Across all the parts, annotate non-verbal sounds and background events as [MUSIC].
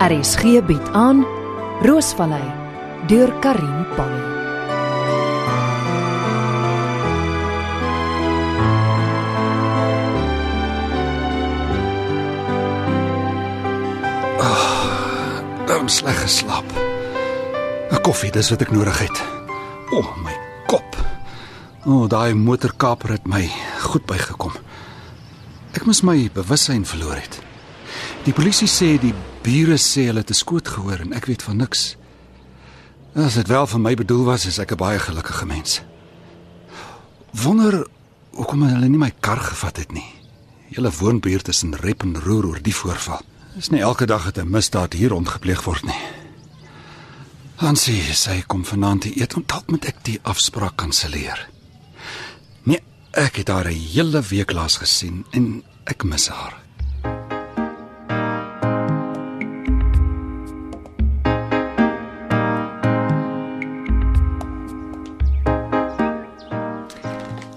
RSG bied aan Roosvallei deur Karin Pan. Dan sleg geslaap. 'n Koffie, dis wat ek nodig het. O, oh, my kop. O, oh, daai motorkaper het my goed bygekom. Ek moes my bewussyn verloor het. Die polisie sê die bure sê hulle het 'n skoot gehoor en ek weet van niks. As dit wel vir my bedoel was, is ek 'n baie gelukkige mens. Wonder hoekom hulle nie my kar gevat het nie. Julle woonbuurt is in rep en roer oor die voorval. Dis nie elke dag dat 'n misdaad hier rondgepleeg word nie. Hansie, sy kom vanaand te eet en dalk moet ek die afspraak kanselleer. Nee, ek het haar 'n hele week laas gesien en ek mis haar.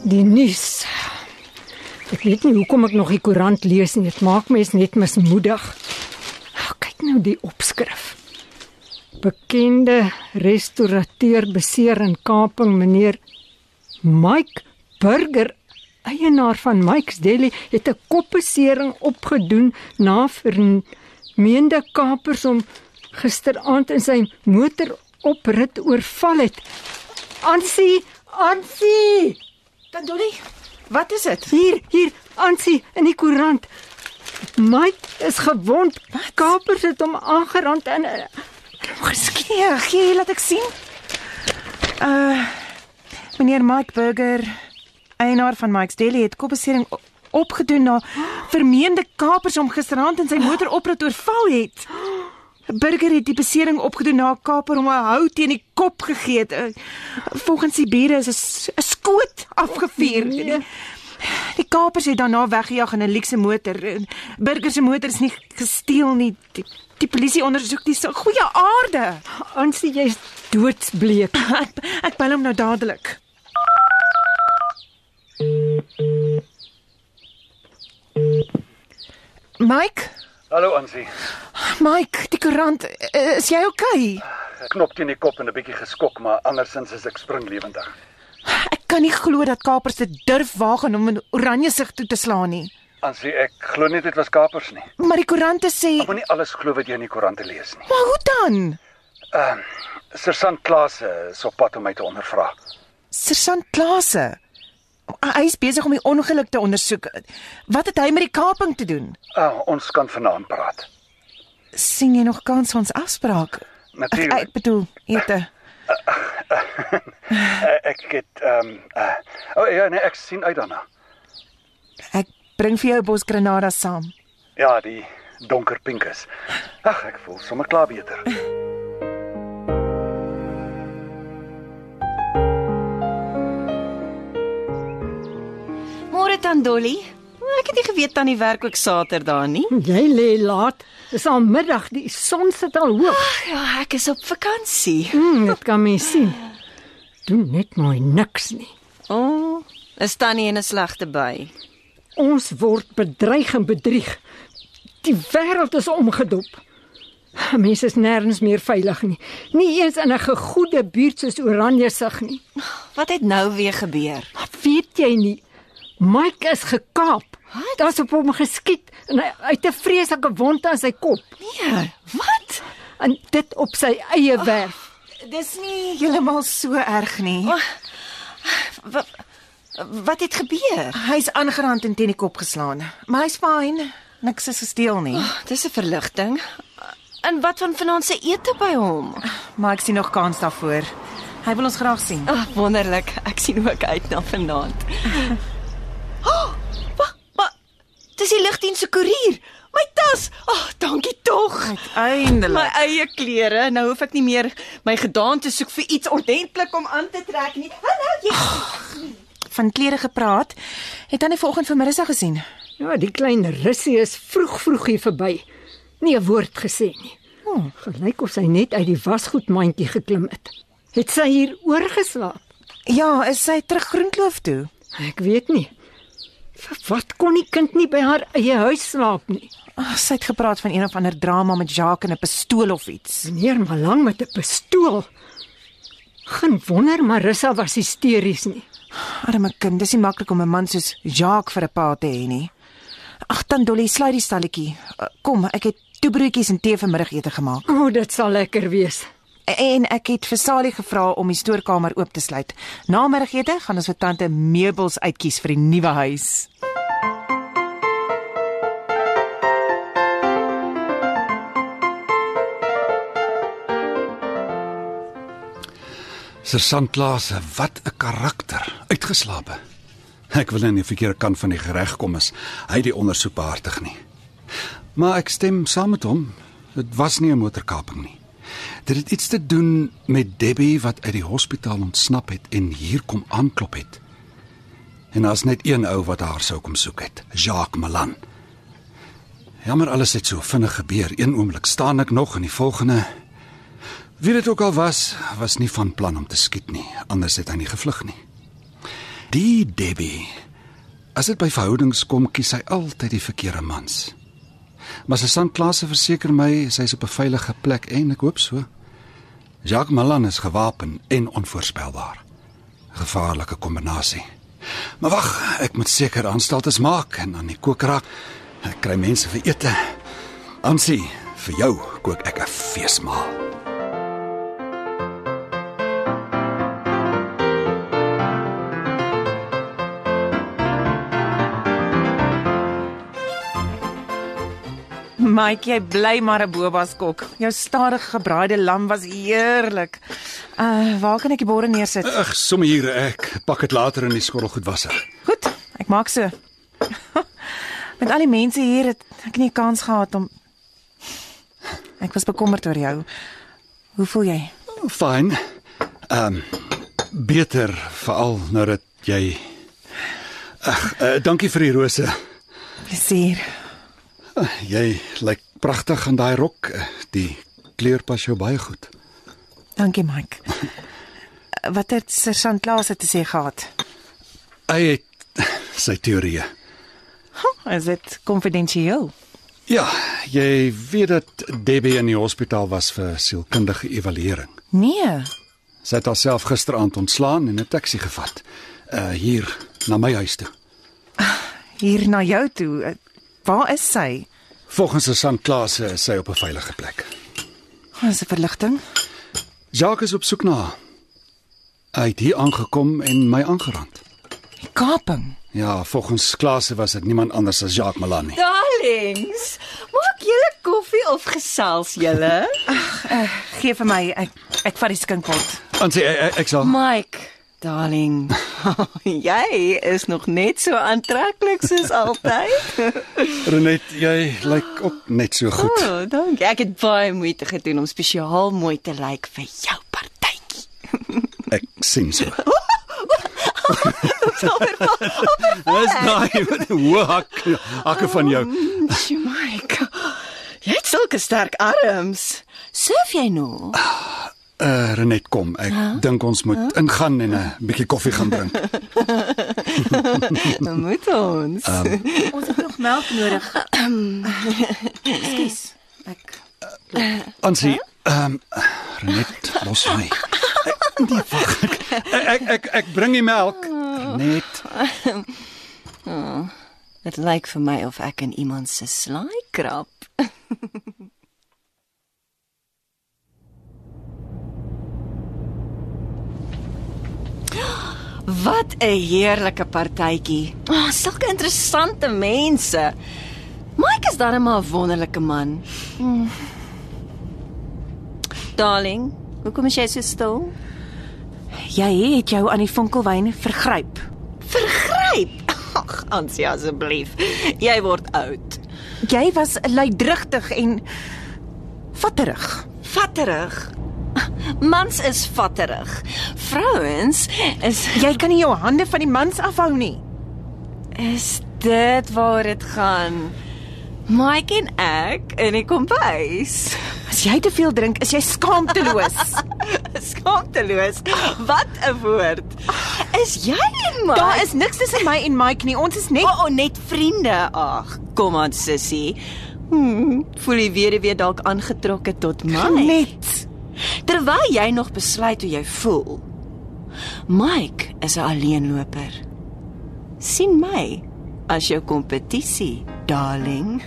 Die nuus. Ek weet nie hoekom ek nog die koerant lees nie. Dit maak my net mismoedig. Oh, kyk nou die opskrif. Bekende restaurateur beseer in Kaaping meneer Mike Burger eienaar van Mike's Deli het 'n kopbesering opgedoen na vermeende kapers om gisteraand in sy motor oprit oorval het. Ansie, Ansie! Dan Dolly, wat is dit? Hier, hier, Ansie in die koerant. Mike is gewond. Kapers het hom aangerand en eh, Geskieë, gee laat ek sien. Uh meneer Mike Burger, eienaar van Mike's Deli het kopbesering opgedoen na vermeende kapers om gisteraand in sy motor oprit oorval het. Burger het die besering opgedoen na 'n kaper om 'n hou teen die kop gegee het. Uh, volgens die bure is 'n skoot [LAUGHS] afgevuur. Nee. Die, die kapers het daarna weggejaag in 'n luukse motor. Burger se motor is nie gesteel nie. Die, die polisie ondersoek die so goeie aarde. Ansie, jy's doodsbleek. [LAUGHS] Ek ek bel hom nou dadelik. Mike, Hallo Ansie. Mike, die koerant, eh, is jy okay? Ek knop teen die kop en 'n bietjie geskok, maar andersins is ek springlewendig. Ek kan nie glo dat kapers dit durf waag om in oranje sig toe te slaan nie. Ansie, ek glo nie dit was kapers nie. Maar die koerante sê, Ek moenie alles glo wat jy in die koerante lees nie. "Maar hoe dan?" Sersant Klase is op pad om my te ondervra. Sergeant Klase. Hy is besig om die ongeluk te ondersoek. Wat het hy met die kaping te doen? Uh, ons kan vanaand praat. sien jy nog kans ons afspraak? Ek, Natuurlik. ek bedoel, ete. Uh, [LAUGHS] [LAUGHS] ek het ehm um, uh, oh ja nee, ek sien uit daarna. Ek bring vir jou 'n bos granadas saam. Ja, die donker pink is. Ag, ek voel sommer klaar beter. Môre dan Dolly. Ek het nie geweet tannie werk ook Saterdag nie. Jy lê laat. Dis al middag, die son sit al hoog. Ja, ek is op vakansie. Mm, dit kan mens sien. Doen net mooi niks nie. O, oh, is tannie in 'n slegte by. Ons word bedreig en bedrieg. Die wêreld is omgedop. Mense is nêrens meer veilig nie. Nie eens in 'n gegoede buurt soos Oranje sig nie. Wat het nou weer gebeur? Maar weet jy nie? Mike is gekaap. Daar's op hom geskiet en hy hy het 'n vreeslike wond aan sy kop Nee, wat? en dit op sy eie werf. Dis nie heeltemal so erg nie. Wat wat het gebeur? Hy's aangerand en teen die kop geslaan, maar hy's fyn. Niks is gesteel nie. Dis 'n verligting. En wat van vanaand se ete by hom? Maar ek sien nog kans daarvoor. Hy wil ons graag sien. Ag, wonderlik. Ek sien ook uit na vanaand. Dis die lugdiens se koerier. My tas. Ag, oh, dankie tog. My Uiteindelik. eie klere. Nou hoef ek nie meer my gedaante soek vir iets ordentlik om aan te trek nie. Hallo, jy. Van klere gepraat. Het dan die vanoggend vir Marissa gesien. Ja, die klein russie is vroeg vroeg hier verby. Nie 'n woord gesê nie. Oh, gelyk of sy net uit die wasgoedmandjie geklim het. Het sy hier oorgeslaap? Ja, is sy terug Groenkloof toe? Ek weet nie. Wat kon die kind nie by haar eie huis slaap nie? Ag, sy het gepraat van een of ander drama met Jacques en 'n pistool of iets. Meneer Malang met 'n pistool. Geen wonder Marissa was hysteries nie. Arme kind, dis nie maklik om 'n man soos Jacques vir 'n pa te hê nie. Ag, dan Dolly, sluit die stalletjie. Uh, Kom, ek het toebroodjies en tee vir middagete gemaak. O, oh, dit sal lekker wees. En ek het vir Sally gevra om die stoorkamer oop te sluit. Na middagete gaan ons vir tante meubels uitkies vir die nuwe huis. Sergeant Klase, wat 'n karakter. Uitgeslape. Ek wil in die verkeerde kant van die gereg kom as hy die ondersoek behartig nie. Maar ek stem saam met hom. Dit was nie 'n motorkaping nie. Dit het iets te doen met Debbie wat uit die hospitaal ontsnap het en hier kom aanklop het. En daar's net een ou wat haar sou kom soek het, Jacques Malan. Jammer alles het so vinnig gebeur. Een oomblik staan ek nog en die volgende Wie dit ook al was, was nie van plan om te skiet nie, anders het hy nie gevlug nie. Die Debbie. As dit by verhoudings kom, kies hy altyd die verkeerde mans. Maar sy sandklasse verseker my sy's op 'n veilige plek en ek hoop so. Jacques Malan is gewapen en onvoorspelbaar. Gevaarlike kombinasie. Maar wag, ek moet seker aanstaltes maak en aan die kook raak. Ek kry mense vir ete. Ansie, vir jou kook ek 'n feesmaal. Mike, jy bly maar 'n bobas kok. Jou stadige gebraaide lam was heerlik. Uh, waar kan ek die borde neersit? Ag, sommer hier ek pak dit later in die skottelgoedwasser. Goed, ek maak so. [LAUGHS] Met al die mense hier het ek nie kans gehad om Ek was bekommerd oor jou. Hoe voel jy? Fyn. Ehm um, beter veral nou dat jy Ag, uh, dankie vir die rose. Plesier. [LAUGHS] Jy lyk pragtig in daai rok. Die kleur pas jou baie goed. Dankie, Mike. [LAUGHS] Wat het Sergeant Klase te sê gehad? Hy het [LAUGHS] sy teorieë. Is dit konfidensieel? Ja, jy weet dat Debbie in die hospitaal was vir sielkundige evaluering. Nee. Sy het haarself gisteraand ontslaan en 'n taxi gevat. Uh hier na my huis toe. Hier na jou toe. Waar is sy? Volgens se Sant Klase is sy op 'n veilige plek. Dis 'n verligting. Jacques is op soek na haar. Hy het hier aangekom en my aangerand. Die kaping. Ja, volgens Klase was dit niemand anders as Jacques Malan nie. Darlings, maak julle koffie of gesels julle? Uh, gee vir my. Ek ek vat die skinkpot. Ansie, ek, ek sal Mike, darling. [LAUGHS] jy is nog net so aantreklik soos [LAUGHS] altyd. Renet, jy lyk ook net so goed. O, oh, dankie. Ek het baie moeite gedoen om spesiaal mooi te lyk vir jou partytjie. [LAUGHS] Ek sien so. Dis daai hoe hak hakke van jou. Sjoe, Mike. Jy het sulke sterk arms. Surf jy nou? [SIGHS] Uh Renet kom. Ek huh? dink ons moet huh? ingaan en 'n bietjie koffie gaan drink. [LAUGHS] Dan moet ons. Um, Ons het nog melk nodig. Ekskuus. Ek Ansie, ehm um, Renet, los my. Ek- Nee, wag. Ek ek ek, ek, ek bring die melk. Net. Dit lyk vir my of ek in iemand se slaai krap. [LAUGHS] Wat 'n heerlike partytjie. Oh, sulke interessante mense. Mike is darem 'n wonderlike man. Mm. Darling, hoekom is jy so stil? jy het jou aan die vonkelwyn vergryp. Vergryp. Ag, Ansie asseblief. Jy word oud. Jy was luidrigtig en vatterig. Vatterig. Mans is vatterig. Vrouens is [LAUGHS] Jy kan nie jou hande van die mans afhou nie. is dit waar dit gaan. Mike en ek in die kombuis. As jy te veel drink, is jy skaamteloos. [LAUGHS] Skaamteloos. Wat 'n woord. Is jy en my? Daar is niks tussen my en Mike nie. Ons is net O, oh, oh, net vriende. Ag, kom aan sussie. Hmm, voel jy weer weer dalk aangetrokke tot my? net. Terwyl jy nog besluit hoe jy voel. Mike is 'n alleenloper. sien my as jou kompetisie, darling.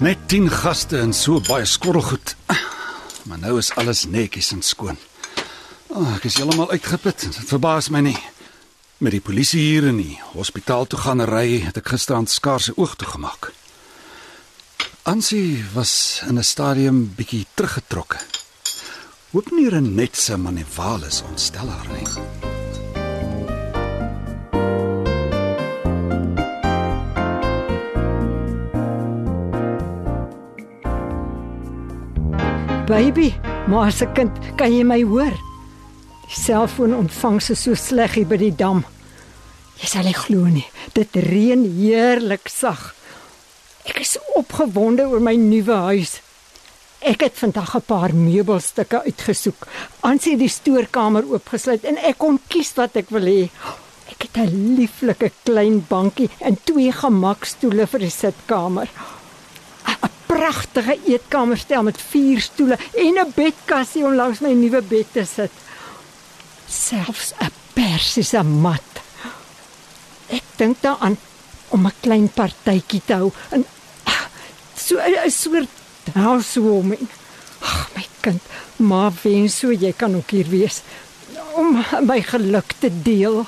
Net 10 gaste en so baie skorrelgoed. Maar nou is alles netjies en skoon. Oh, ek is heeltemal uitgeput. Dit verbaas my nie. Met die polisie hier in die hospitaal toe gaan ry, het ek gisterand skaars se oog toegemaak. Ansie was in 'n stadium bietjie teruggetrokke. Hoop nie Renet se manewales ontstel haar nie. Baby, maar se kind, kan jy my hoor? Die selfoon ontvang se so sleg hier by die dam. Jy sal nie glo nie. Dit reën heerlik sag. Ek is opgewonde oor my nuwe huis. Ek het vandag 'n paar meubelstukke uitgesoek. Aansien die stoorkamer oopgesluit en ek kon kies wat ek wil hê. Ek het 'n lieflike klein bankie en twee gemakstoele vir die sitkamer. Pragtige eetkamerstel met vier stoele en 'n bedkassie om langs my nuwe bed te sit. Selfs 'n persiese mat. Ek dink daaraan om 'n klein partytjie te hou en ah, so 'n soort housewarming. Ag my kind, maar wens so jy kan ook hier wees om my geluk te deel.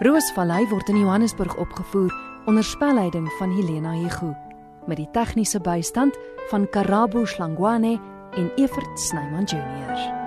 Roosvallei word in Johannesburg opgevoer onder spelleiding van Helena Hugo met die tegniese bystand van Karabo Slangwane en Evert Snyman Junior.